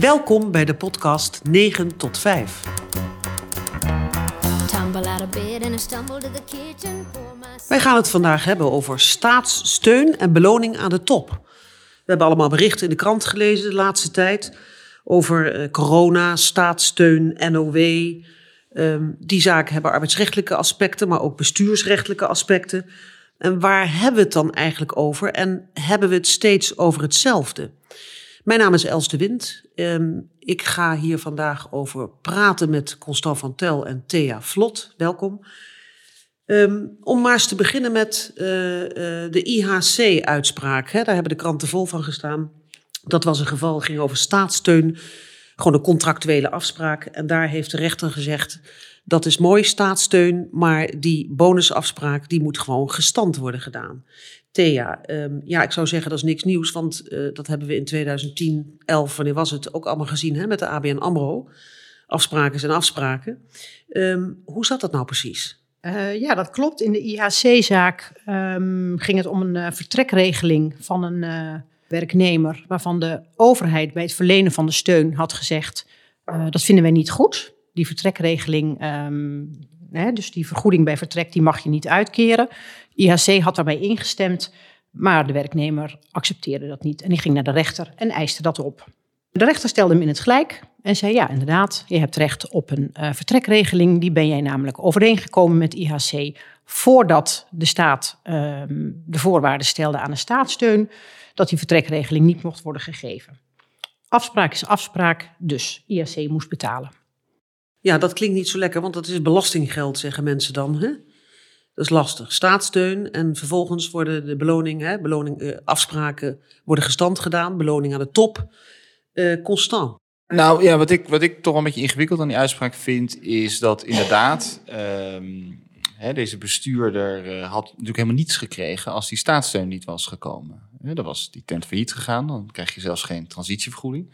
Welkom bij de podcast 9 tot 5. Tumble out of bed and I stumble to the kitchen. Pour myself Wij gaan het vandaag hebben over staatssteun en beloning aan de top. We hebben allemaal berichten in de krant gelezen de laatste tijd over eh, corona, staatssteun, NOW. Ehm, die zaken hebben arbeidsrechtelijke aspecten, maar ook bestuursrechtelijke aspecten. En waar hebben we het dan eigenlijk over? En hebben we het steeds over hetzelfde? Mijn naam is Els de Wind. Ehm, ik ga hier vandaag over praten met Constant van Tel en Thea Vlot. Welkom. Ehm, om maar eens te beginnen met eh, eh, de IHC-uitspraak. Daar hebben de kranten vol van gestaan. Dat was een geval, ging over staatssteun. Gewoon een contractuele afspraak. En daar heeft de rechter gezegd, dat is mooi staatssteun, maar die bonusafspraak die moet gewoon gestand worden gedaan. Thea, ehm, ja, ik zou zeggen dat is niks nieuws, want eh, dat hebben we in 2010, 11, wanneer was het, ook allemaal gezien hè, met de ABN AMRO. Afspraken zijn afspraken. Ehm, hoe zat dat nou precies? Eh, ja, dat klopt. In de IHC-zaak ehm, ging het om een eh, vertrekregeling van een werknemer, waarvan de overheid bij het verlenen van de steun had gezegd: dat vinden wij niet goed. Die vertrekregeling, dus die vergoeding bij vertrek, die mag je niet uitkeren. IHC had daarbij ingestemd, maar de werknemer accepteerde dat niet en die ging naar de rechter en eiste dat op. De rechter stelde hem in het gelijk en zei: Ja, inderdaad, je hebt recht op een eh, vertrekregeling. Die ben jij namelijk overeengekomen met IHC voordat de staat ehm, de voorwaarden stelde aan een staatssteun, dat die vertrekregeling niet mocht worden gegeven. Afspraak is afspraak, dus IHC moest betalen. Ja, dat klinkt niet zo lekker, want dat is belastinggeld, zeggen mensen dan. Hè? Dat is lastig. Staatssteun en vervolgens worden de beloning, beloning eh, afspraken worden gestand gedaan, beloning aan de top, eh, constant. Nou ja, wat ik, wat ik toch een beetje ingewikkeld aan die uitspraak vind, is dat inderdaad ehm, hè, deze bestuurder eh, had natuurlijk helemaal niets gekregen als die staatssteun niet was gekomen. Hè, dan was die tent failliet gegaan, dan krijg je zelfs geen transitievergoeding.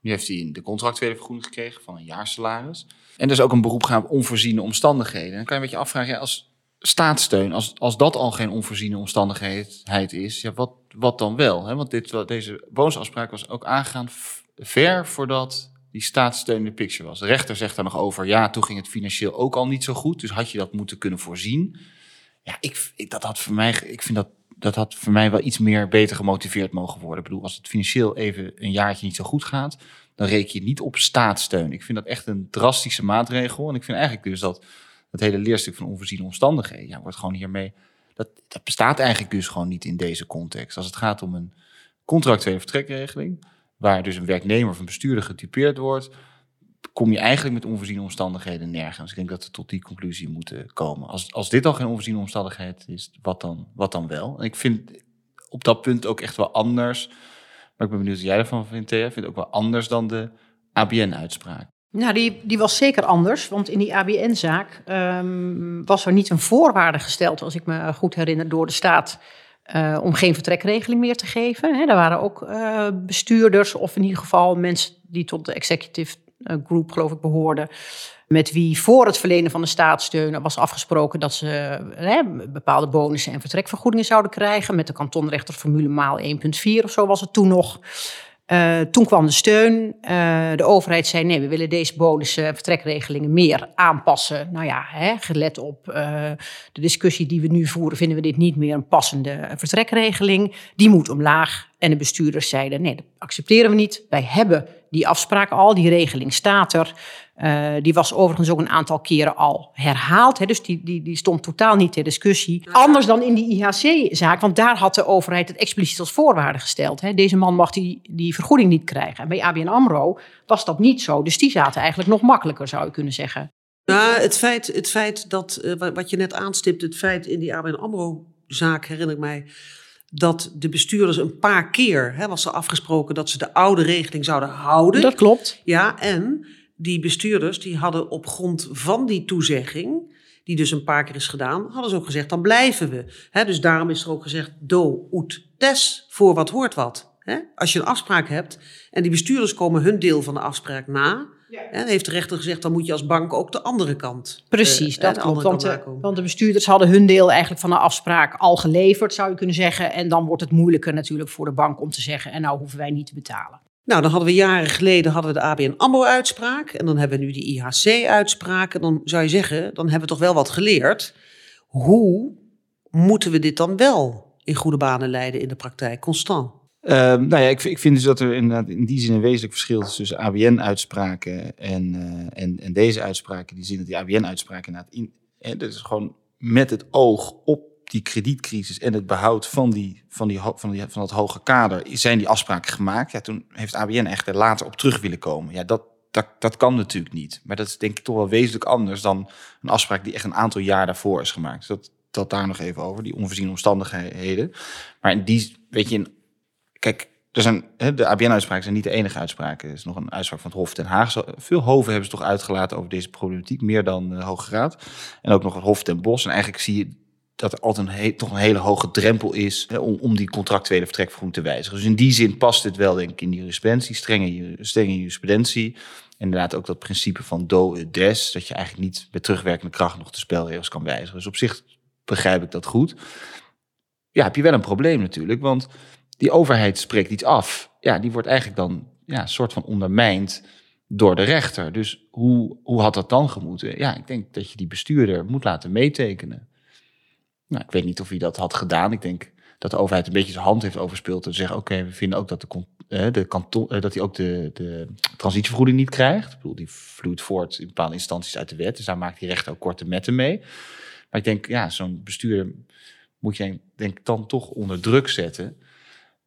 Nu heeft hij de contractuele vergoeding gekregen van een jaarsalaris. En er is ook een beroep gaan op onvoorziene omstandigheden. Dan kan je een beetje afvragen, ja, als staatssteun, als, als dat al geen onvoorziene omstandigheid is, ja, wat, wat dan wel? Hè? Want dit, deze bonusafspraak was ook aangegaan ver voordat die staatssteun in de picture was. De rechter zegt daar nog over, ja, toen ging het financieel ook al niet zo goed, dus had je dat moeten kunnen voorzien. Ja, ik, ik, dat had voor mij, ik vind dat, dat had voor mij wel iets meer beter gemotiveerd mogen worden. Ik bedoel, als het financieel even een jaartje niet zo goed gaat, dan reken je niet op staatssteun. Ik vind dat echt een drastische maatregel. En ik vind eigenlijk dus dat het hele leerstuk van onvoorziene omstandigheden, ja, wordt gewoon hiermee, dat, dat bestaat eigenlijk dus gewoon niet in deze context. Als het gaat om een contractuele vertrekregeling, waar dus een werknemer of een bestuurder getypeerd wordt, kom je eigenlijk met onvoorziene omstandigheden nergens. Ik denk dat we tot die conclusie moeten komen. Als, als dit al geen onvoorziene omstandigheid is, wat dan, wat dan wel? En ik vind op dat punt ook echt wel anders. Maar ik ben benieuwd wat jij ervan vindt, Thea. Ik vind het ook wel anders dan de ABN-uitspraak. Nou, die, die was zeker anders, want in die ABN-zaak ehm, was er niet een voorwaarde gesteld, als ik me goed herinner, door de staat eh, om geen vertrekregeling meer te geven. Hè, er waren ook eh, bestuurders, of in ieder geval mensen die tot de executive eh, group, geloof ik, behoorden, met wie voor het verlenen van de staatssteun was afgesproken dat ze bepaalde bonussen en vertrekvergoedingen zouden krijgen, met de kantonrechterformule maal 1,4 of zo was het toen nog. Uh, toen kwam de steun. Uh, de overheid zei: nee, we willen deze bonussen en vertrekregelingen meer aanpassen. Nou ja, hè, gelet op de discussie die we nu voeren, vinden we dit niet meer een passende vertrekregeling. Die moet omlaag. En de bestuurders zeiden: nee, dat accepteren we niet. Wij hebben die afspraak al, die regeling staat er. Uh, die was overigens ook een aantal keren al herhaald. Hè, dus die, die, die stond totaal niet ter discussie. Anders dan in die IHC-zaak, want daar had de overheid het expliciet als voorwaarde gesteld. Hè. Deze man mag die, die vergoeding niet krijgen. En bij ABN AMRO was dat niet zo. Dus die zaten eigenlijk nog makkelijker, zou je kunnen zeggen. Nou, het feit, het feit dat, uh, wat je net aanstipt, het feit in die ABN AMRO-zaak, herinner ik mij dat de bestuurders een paar keer hè, was er afgesproken dat ze de oude regeling zouden houden. Dat klopt. Ja, en die bestuurders die hadden op grond van die toezegging, die dus een paar keer is gedaan, hadden ze ook gezegd, dan blijven we. He, dus daarom is er ook gezegd, do ut des, voor wat hoort wat. He, als je een afspraak hebt en die bestuurders komen hun deel van de afspraak na, ja. he, heeft de rechter gezegd, dan moet je als bank ook de andere kant. Precies, uh, dat klopt. Want de, want de bestuurders hadden hun deel eigenlijk van de afspraak al geleverd, zou je kunnen zeggen. En dan wordt het moeilijker natuurlijk voor de bank om te zeggen, en nou hoeven wij niet te betalen. Nou, dan hadden we jaren geleden hadden we de ABN AMRO-uitspraak. En dan hebben we nu die IHC-uitspraak. En dan zou je zeggen, dan hebben we toch wel wat geleerd. Hoe moeten we dit dan wel in goede banen leiden in de praktijk? Constant. Ehm, nou ja, ik, ik vind dus dat er inderdaad in die zin een wezenlijk verschil is tussen ABN-uitspraken en, eh, en, en deze uitspraken. Die zin dat die ABN-uitspraken inderdaad in, en dat is gewoon met het oog op die kredietcrisis en het behoud van, die, van, die, van, die, van dat hoge kader zijn die afspraken gemaakt. Ja, toen heeft ABN echt er later op terug willen komen. Ja, dat, dat, dat kan natuurlijk niet. Maar dat is denk ik toch wel wezenlijk anders dan een afspraak die echt een aantal jaar daarvoor is gemaakt. Dus dat, dat daar nog even over, die onvoorziene omstandigheden. Maar in die, weet je, in, kijk, de ABN-uitspraken zijn niet de enige uitspraken. Er is nog een uitspraak van het Hof Den Haag. Veel hoven hebben ze toch uitgelaten over deze problematiek, meer dan de Hoge Raad. En ook nog het Hof ten Bos. En eigenlijk zie je dat er altijd een toch een hele hoge drempel is hè, om, om die contractuele vertrekvergoeding te wijzigen. Dus in die zin past het wel, denk ik, in die jurisprudentie, strenge, strenge jurisprudentie. En inderdaad ook dat principe van do des, dat je eigenlijk niet met terugwerkende kracht nog de spelregels kan wijzigen. Dus op zich begrijp ik dat goed. Ja, heb je wel een probleem natuurlijk, want die overheid spreekt iets af. Ja, die wordt eigenlijk dan ja, soort van ondermijnd door de rechter. Dus hoe, hoe had dat dan gemoeten? Ja, ik denk dat je die bestuurder moet laten meetekenen. Nou, ik weet niet of hij dat had gedaan. Ik denk dat de overheid een beetje zijn hand heeft overspeeld en zeggen: Oké, we vinden ook dat, de, eh, de kanton, eh, dat hij ook de, de transitievergoeding niet krijgt. Ik bedoel, die vloeit voort in bepaalde instanties uit de wet. Dus daar maakt die rechter ook korte metten mee. Maar ik denk, ja, zo'n bestuurder moet je denk dan toch onder druk zetten.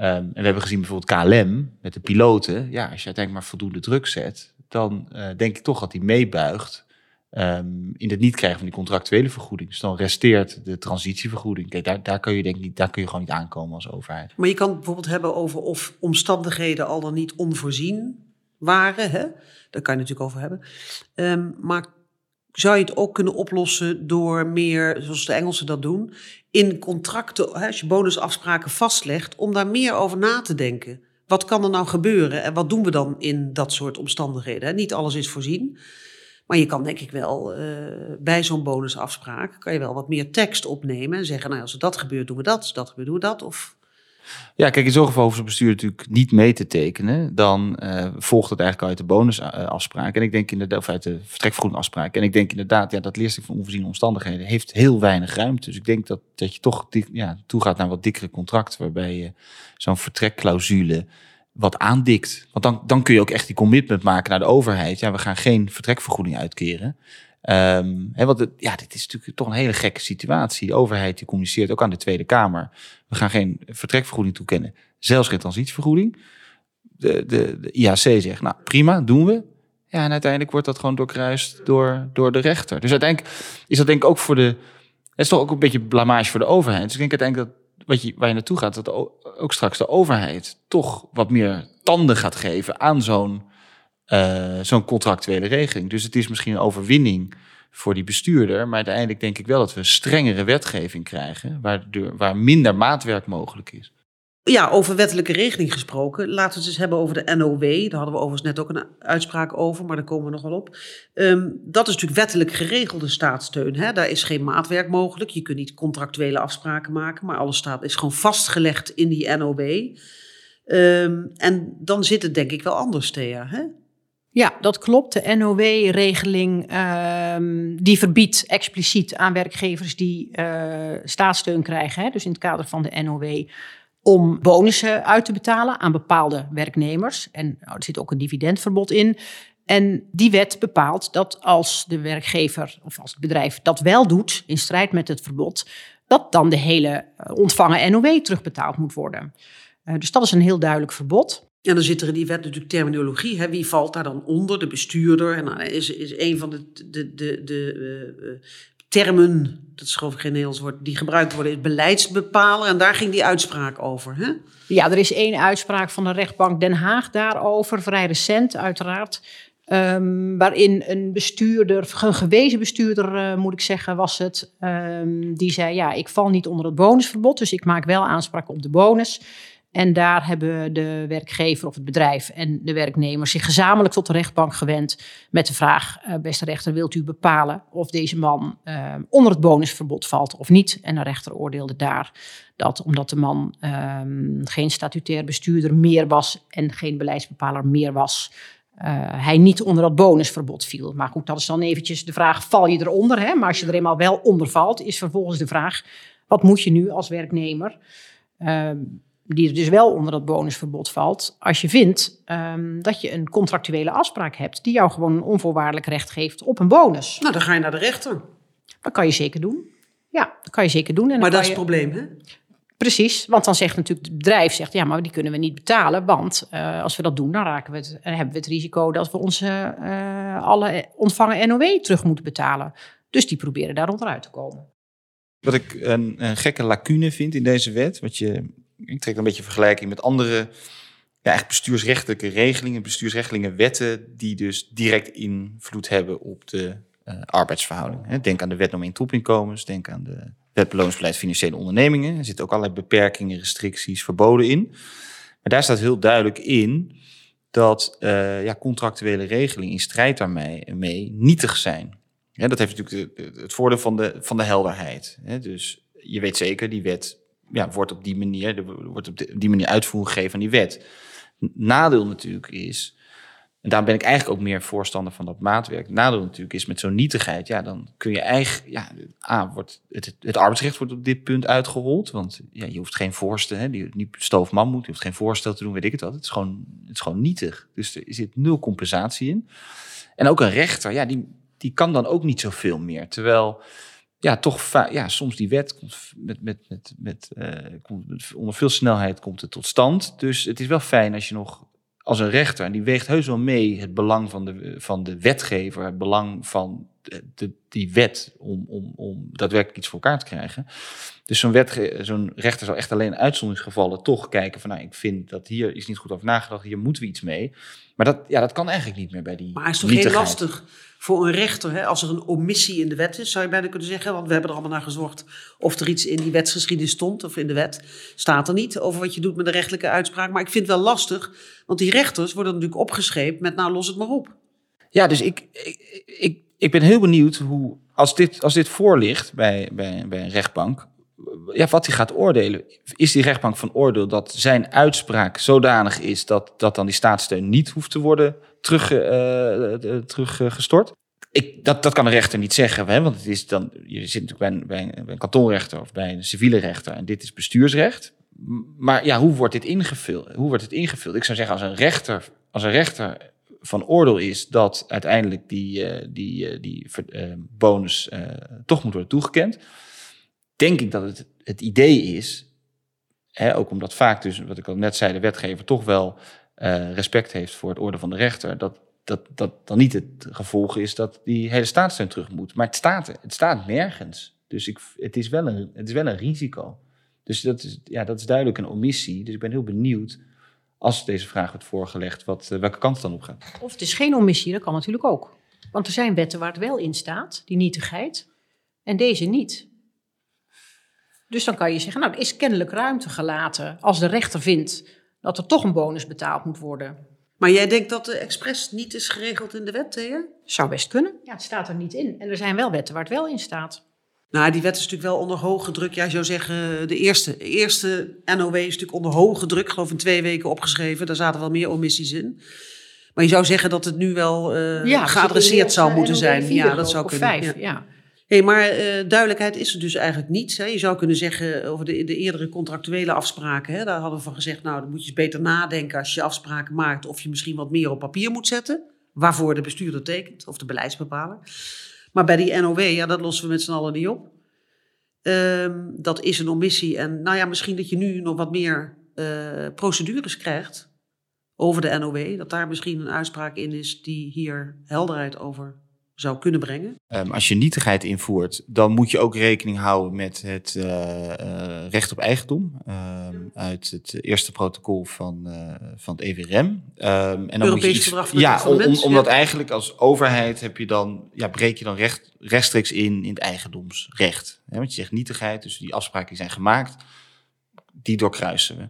Ehm, en we hebben gezien bijvoorbeeld KLM met de piloten. Ja, als je uiteindelijk maar voldoende druk zet, dan eh, denk ik toch dat hij meebuigt ehm, in het niet krijgen van die contractuele vergoeding. Dus dan resteert de transitievergoeding. Kijk, daar, daar kun je denk ik niet, daar kun je gewoon niet aankomen als overheid. Maar je kan het bijvoorbeeld hebben over of omstandigheden al dan niet onvoorzien waren. Hè? Daar kan je natuurlijk over hebben. Ehm, maar zou je het ook kunnen oplossen door meer, zoals de Engelsen dat doen, in contracten, als je bonusafspraken vastlegt, om daar meer over na te denken? Wat kan er nou gebeuren en wat doen we dan in dat soort omstandigheden? Niet alles is voorzien. Maar je kan denk ik wel eh, bij zo'n bonusafspraak kan je wel wat meer tekst opnemen en zeggen, nou als er dat gebeurt doen we dat, als dat gebeurt doen we dat. Of Ja, kijk, in zo'n geval hoeft het bestuur natuurlijk niet mee te tekenen. Dan eh, volgt het eigenlijk uit de bonusafspraak. En ik denk inderdaad, of uit de vertrekvergoedingafspraak. En ik denk inderdaad, ja, dat leerstuk van onvoorziene omstandigheden heeft heel weinig ruimte. Dus ik denk dat, dat je toch ja, toegaat naar wat dikkere contract, waarbij je zo'n vertrekclausule wat aandikt. Want dan, dan kun je ook echt die commitment maken naar de overheid. Ja, we gaan geen vertrekvergoeding uitkeren. Ehm, hè, want het, ja, dit is natuurlijk toch een hele gekke situatie. De overheid die communiceert ook aan de Tweede Kamer. We gaan geen vertrekvergoeding toekennen, zelfs geen transitievergoeding. De, de, IHC zegt, nou prima, doen we. Ja, en uiteindelijk wordt dat gewoon doorkruist door, door de rechter. Dus uiteindelijk is dat denk ik ook voor de... Het is toch ook een beetje blamage voor de overheid. Dus ik denk uiteindelijk dat wat je, waar je naartoe gaat, dat ook straks de overheid toch wat meer tanden gaat geven aan zo'n eh, zo'n contractuele regeling. Dus het is misschien een overwinning voor die bestuurder, maar uiteindelijk denk ik wel dat we strengere wetgeving krijgen, waar minder maatwerk mogelijk is. Ja, over wettelijke regeling gesproken. Laten we het eens hebben over de NOW. Daar hadden we overigens net ook een uitspraak over, maar daar komen we nog wel op. Ehm, dat is natuurlijk wettelijk geregelde staatssteun. Hè? Daar is geen maatwerk mogelijk. Je kunt niet contractuele afspraken maken, maar alles staat, is gewoon vastgelegd in die NOW. Ehm, en dan zit het denk ik wel anders, Thea. Hè? Ja, dat klopt. De NOW-regeling ehm, die verbiedt expliciet aan werkgevers die eh, staatssteun krijgen, hè, dus in het kader van de NOW, om bonussen uit te betalen aan bepaalde werknemers. En nou, er zit ook een dividendverbod in. En die wet bepaalt dat als de werkgever of als het bedrijf dat wel doet, in strijd met het verbod, dat dan de hele eh, ontvangen NOW terugbetaald moet worden. Eh, dus dat is een heel duidelijk verbod. En dan zit er in die wet natuurlijk terminologie. Hè? Wie valt daar dan onder? De bestuurder. En nou, is, is een van de, de, de, de eh, eh, termen, dat is geloof ik geen Nederlands woord, die gebruikt worden, is beleidsbepaler. En daar ging die uitspraak over. Hè? Ja, er is één uitspraak van de rechtbank Den Haag daarover, vrij recent uiteraard. ehm, waarin een bestuurder, een gewezen bestuurder eh, moet ik zeggen, was het. ehm, die zei: Ja, ik val niet onder het bonusverbod, dus ik maak wel aanspraak op de bonus. En daar hebben de werkgever of het bedrijf en de werknemer zich gezamenlijk tot de rechtbank gewend met de vraag, eh, beste rechter, wilt u bepalen of deze man eh, onder het bonusverbod valt of niet? En de rechter oordeelde daar dat omdat de man ehm, geen statutair bestuurder meer was en geen beleidsbepaler meer was, eh, hij niet onder dat bonusverbod viel. Maar goed, dat is dan eventjes de vraag, val je eronder? Hè? Maar als je er eenmaal wel onder valt, is vervolgens de vraag, wat moet je nu als werknemer, ehm, die er dus wel onder dat bonusverbod valt, als je vindt ehm, dat je een contractuele afspraak hebt die jou gewoon een onvoorwaardelijk recht geeft op een bonus. Nou, dan ga je naar de rechter. Dat kan je zeker doen. Ja, dat kan je zeker doen. En dan Maar dat is het je- probleem, hè? Precies, want dan zegt natuurlijk het bedrijf, zegt, ja, maar die kunnen we niet betalen, want eh, als we dat doen, dan raken we het, en hebben we het risico dat we onze eh, alle ontvangen NOW terug moeten betalen. Dus die proberen daar onderuit te komen. Wat ik een, een gekke lacune vind in deze wet, wat je, ik trek een beetje vergelijking met andere ja, echt bestuursrechtelijke regelingen, bestuursrechtelijke wetten, die dus direct invloed hebben op de eh, arbeidsverhouding. Denk aan de wet norm topinkomens, denk aan de wet beloningsbeleid financiële ondernemingen. Er zitten ook allerlei beperkingen, restricties, verboden in. Maar daar staat heel duidelijk in dat eh, ja, contractuele regelingen in strijd daarmee mee nietig zijn. Dat heeft natuurlijk het voordeel van de, van de helderheid. Hè? Dus je weet zeker, die wet ja, wordt op die manier, er wordt op die manier uitvoering gegeven aan die wet. Nadeel natuurlijk is, en daarom ben ik eigenlijk ook meer voorstander van dat maatwerk. Nadeel natuurlijk is met zo'n nietigheid, ja, dan kun je eigen, ja, A, wordt het, het, het arbeidsrecht wordt op dit punt uitgerold, want ja, je hoeft geen voorstel, hè, die, niet stoofman moet, je hoeft geen voorstel te doen, weet ik het wat. Het is gewoon, het is gewoon nietig. Dus er zit nul compensatie in. En ook een rechter, ja, die, die kan dan ook niet zoveel meer. Terwijl, ja, toch ja, soms die wet komt met, met, met, met, eh, komt met- onder veel snelheid komt het tot stand. Dus het is wel fijn als je nog als een rechter, en die weegt heus wel mee het belang van de, van de wetgever, het belang van de, die wet om, om, om daadwerkelijk iets voor elkaar te krijgen. Dus zo'n, zo'n rechter zal echt alleen in uitzonderingsgevallen toch kijken van, nou, ik vind dat hier is niet goed over nagedacht, hier moeten we iets mee. Maar dat, ja, dat kan eigenlijk niet meer bij die Maar is toch nietigheid. lastig voor een rechter, hè? als er een omissie in de wet is, zou je bijna kunnen zeggen, want we hebben er allemaal naar gezorgd of er iets in die wetsgeschiedenis stond of in de wet. Staat er niet over wat je doet met de rechtelijke uitspraak. Maar ik vind het wel lastig, want die rechters worden natuurlijk opgescheept met nou los het maar op. Ja, dus ik, ik, ik, ik ben heel benieuwd hoe, als dit, als dit voorligt bij, bij, bij een rechtbank, ja, wat hij gaat oordelen. Is die rechtbank van oordeel dat zijn uitspraak zodanig is dat, dat dan die staatssteun niet hoeft te worden terug, eh, teruggestort? Ik, dat, dat kan een rechter niet zeggen, hè, want het is dan, je zit natuurlijk bij een, bij, een, kantonrechter of bij een civiele rechter en dit is bestuursrecht. Maar ja, hoe wordt dit ingevuld? Hoe wordt het ingevuld? Ik zou zeggen, als een rechter, als een rechter van oordeel is dat uiteindelijk die, eh, die, eh, die eh, bonus toch moet worden toegekend, denk ik dat het het idee is, hè, ook omdat vaak dus, wat ik al net zei, de wetgever toch wel respect heeft voor het oordeel van de rechter, dat, dat, dat dan niet het gevolg is dat die hele staatssteun terug moet. Maar het staat, het staat nergens. Dus ik, het, is wel een, het is wel een risico. Dus dat is, ja, dat is duidelijk een omissie. Dus ik ben heel benieuwd, als deze vraag wordt voorgelegd, wat, eh, welke kant het dan op gaat. Of het is geen omissie, dat kan natuurlijk ook. Want er zijn wetten waar het wel in staat, die nietigheid, en deze niet. Dus dan kan je zeggen, nou, er is kennelijk ruimte gelaten als de rechter vindt dat er toch een bonus betaald moet worden. Maar jij denkt dat de expres niet is geregeld in de wet, Thea? Zou best kunnen. Ja, het staat er niet in. En er zijn wel wetten waar het wel in staat. Nou, die wet is natuurlijk wel onder hoge druk. Jij zou zeggen, de eerste, eerste NOW is natuurlijk onder hoge druk. Ik geloof in twee weken opgeschreven. Daar zaten wel meer omissies in. Maar je zou zeggen dat het nu wel eh, Ja, geadresseerd zou moeten NOW zijn. Ja, dat zou kunnen. Vijf, ja. ja. Hey, maar eh, duidelijkheid is er dus eigenlijk niet. Hè. Je zou kunnen zeggen over de, de eerdere contractuele afspraken. Hè, daar hadden we van gezegd, nou dan moet je eens beter nadenken als je afspraken maakt. Of je misschien wat meer op papier moet zetten. Waarvoor de bestuurder tekent of de beleidsbepaler. Maar bij die NOW, ja, dat lossen we met z'n allen niet op. Ehm, dat is een omissie. En nou ja, misschien dat je nu nog wat meer eh, procedures krijgt over de NOW. Dat daar misschien een uitspraak in is die hier helderheid over zou kunnen brengen. Ehm, als je nietigheid invoert, dan moet je ook rekening houden met het eh, eh, recht op eigendom. ehm, uit het eerste protocol van, eh, van het EVRM. Ehm, en dan Europees moet je iets- Ja, om- omdat ja. eigenlijk als overheid heb je dan, ja, breek je dan recht, rechtstreeks in in het eigendomsrecht. Want je zegt nietigheid, dus die afspraken die zijn gemaakt, die doorkruisen we.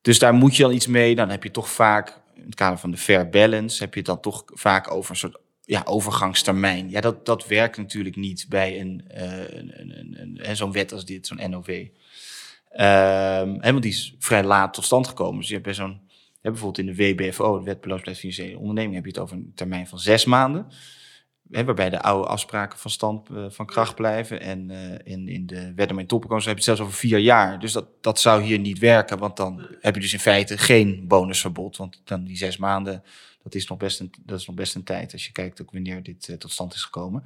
Dus daar moet je dan iets mee. Dan heb je toch vaak, in het kader van de fair balance, heb je het dan toch vaak over een soort ja, overgangstermijn. Ja, dat, dat werkt natuurlijk niet bij een, uh, een, zo'n wet als dit, zo'n NOW. Um, hè, want die is vrij laat tot stand gekomen. Dus je hebt bij zo'n, bijvoorbeeld in de WBFO, de Wet Beloofdheid Financiële Onderneming, heb je het over een termijn van zes maanden. Hè, waarbij de oude afspraken van stand uh, van kracht blijven. En uh, in, in de wet toppenkomst heb je het zelfs over vier jaar. Dus dat, dat zou hier niet werken, want dan heb je dus in feite geen bonusverbod. Want dan die zes maanden, is nog best een, dat is nog best een tijd als je kijkt ook wanneer dit uh, tot stand is gekomen.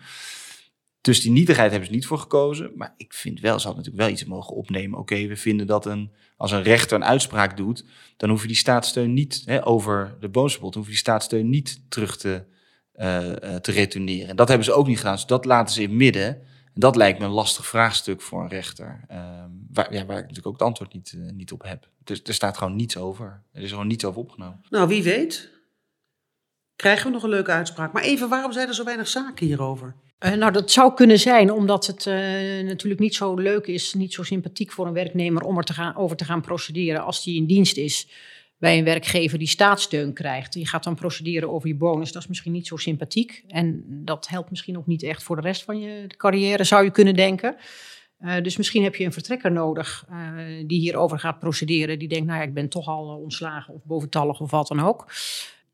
Dus die nietigheid hebben ze niet voor gekozen. Maar ik vind wel, ze hadden natuurlijk wel iets mogen opnemen. Oké, we vinden dat een, als een rechter een uitspraak doet, dan hoef je die staatssteun niet hè, over de bonusverbod, dan hoef je die staatssteun niet terug te uh, te retourneren. En dat hebben ze ook niet gedaan, dus dat laten ze in midden. En dat lijkt me een lastig vraagstuk voor een rechter, uh, waar, ja, waar ik natuurlijk ook het antwoord niet, niet op heb. Dus er staat gewoon niets over. Er is gewoon niets over opgenomen. Nou, wie weet. Krijgen we nog een leuke uitspraak. Maar even, waarom zijn er zo weinig zaken hierover? Uh, nou, dat zou kunnen zijn omdat het uh, natuurlijk niet zo leuk is, niet zo sympathiek voor een werknemer om er te gaan, over te gaan procederen als die in dienst is bij een werkgever die staatssteun krijgt. Je gaat dan procederen over je bonus. Dat is misschien niet zo sympathiek. En dat helpt misschien ook niet echt voor de rest van je carrière, zou je kunnen denken. Uh, dus misschien heb je een vertrekker nodig die hierover gaat procederen. Die denkt, nou ja, ik ben toch al ontslagen of boventallig of wat dan ook.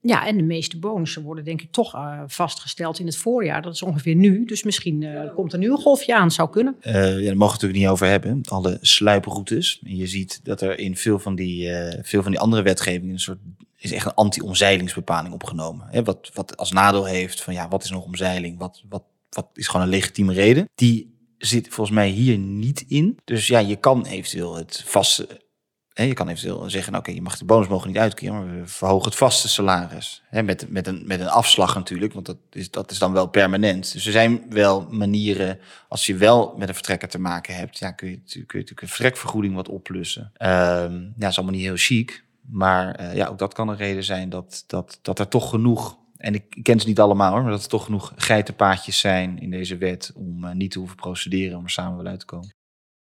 Ja, en de meeste bonussen worden denk ik toch uh, vastgesteld in het voorjaar. Dat is ongeveer nu. Dus misschien uh, komt er nu een golfje aan, zou kunnen. Uh, ja, daar mogen we het natuurlijk niet over hebben. Alle sluiproutes. En je ziet dat er in veel van die, veel van die andere wetgevingen een soort is echt een anti-omzeilingsbepaling opgenomen. Hè, wat, wat als nadeel heeft van ja, wat is nog omzeiling? Wat, wat, wat is gewoon een legitieme reden? Die zit volgens mij hier niet in. Dus ja, je kan eventueel het vaste je kan eventueel zeggen, nou, oké, je mag de bonus mogen niet uitkeren, maar we verhogen het vaste salaris. met, met, een, met een afslag natuurlijk, want dat is, dat is dan wel permanent. Dus er zijn wel manieren, als je wel met een vertrekker te maken hebt, ja, kun, je, kun je natuurlijk een vertrekvergoeding wat oplussen. Um, ja, dat is allemaal niet heel chic, maar uh, ja, ook dat kan een reden zijn dat, dat, dat er toch genoeg, en ik, ken ze niet allemaal hoor, maar dat er toch genoeg geitenpaadjes zijn in deze wet om uh, niet te hoeven procederen om er samen wel uit te komen.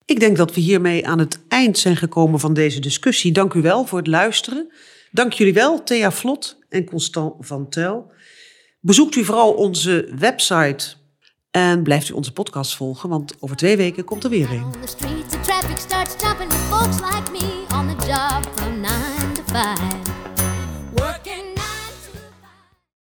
Ik denk dat we hiermee aan het eind zijn gekomen van deze discussie. Dank u wel voor het luisteren. Dank jullie wel, Thea Vlot en Constant van Tel. Bezoekt u vooral onze website en blijft u onze podcast volgen, want over twee weken komt er weer een.